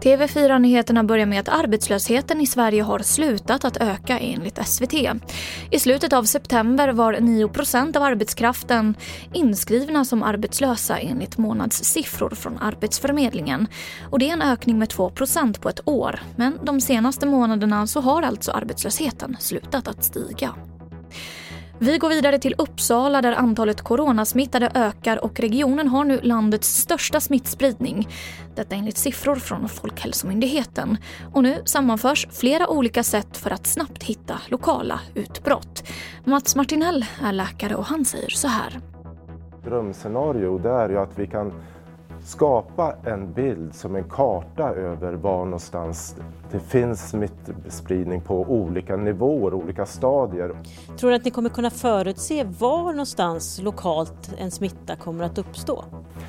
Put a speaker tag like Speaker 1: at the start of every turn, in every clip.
Speaker 1: TV4-nyheterna börjar med att arbetslösheten i Sverige har slutat att öka enligt SVT. I slutet av september var 9% av arbetskraften inskrivna som arbetslösa enligt månadssiffror från Arbetsförmedlingen. Och det är en ökning med 2% på ett år. Men de senaste månaderna så har alltså arbetslösheten slutat att stiga. Vi går vidare till Uppsala där antalet coronasmittade ökar och regionen har nu landets största smittspridning. Detta enligt siffror från Folkhälsomyndigheten. Och nu sammanförs flera olika sätt för att snabbt hitta lokala utbrott. Mats Martinell är läkare och han säger så här.
Speaker 2: Drömscenario det är ju att vi kan skapa en bild som en karta över var någonstans det finns smittspridning på olika nivåer, olika stadier.
Speaker 3: Tror du att ni kommer kunna förutse var någonstans lokalt en smitta kommer att uppstå?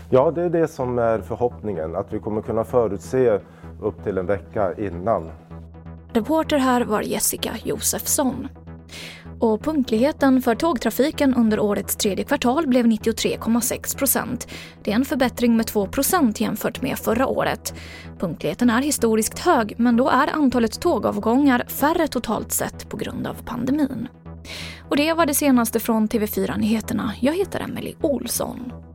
Speaker 2: Ja, det är det som är förhoppningen, att vi kommer kunna förutse upp till en vecka innan.
Speaker 1: Reporter här var Jessica Josefsson. Och punktligheten för tågtrafiken under årets tredje kvartal blev 93,6 procent. Det är en förbättring med 2 procent jämfört med förra året. Punktligheten är historiskt hög men då är antalet tågavgångar färre totalt sett på grund av pandemin. Och det var det senaste från TV4 Nyheterna. Jag heter Emily Olsson.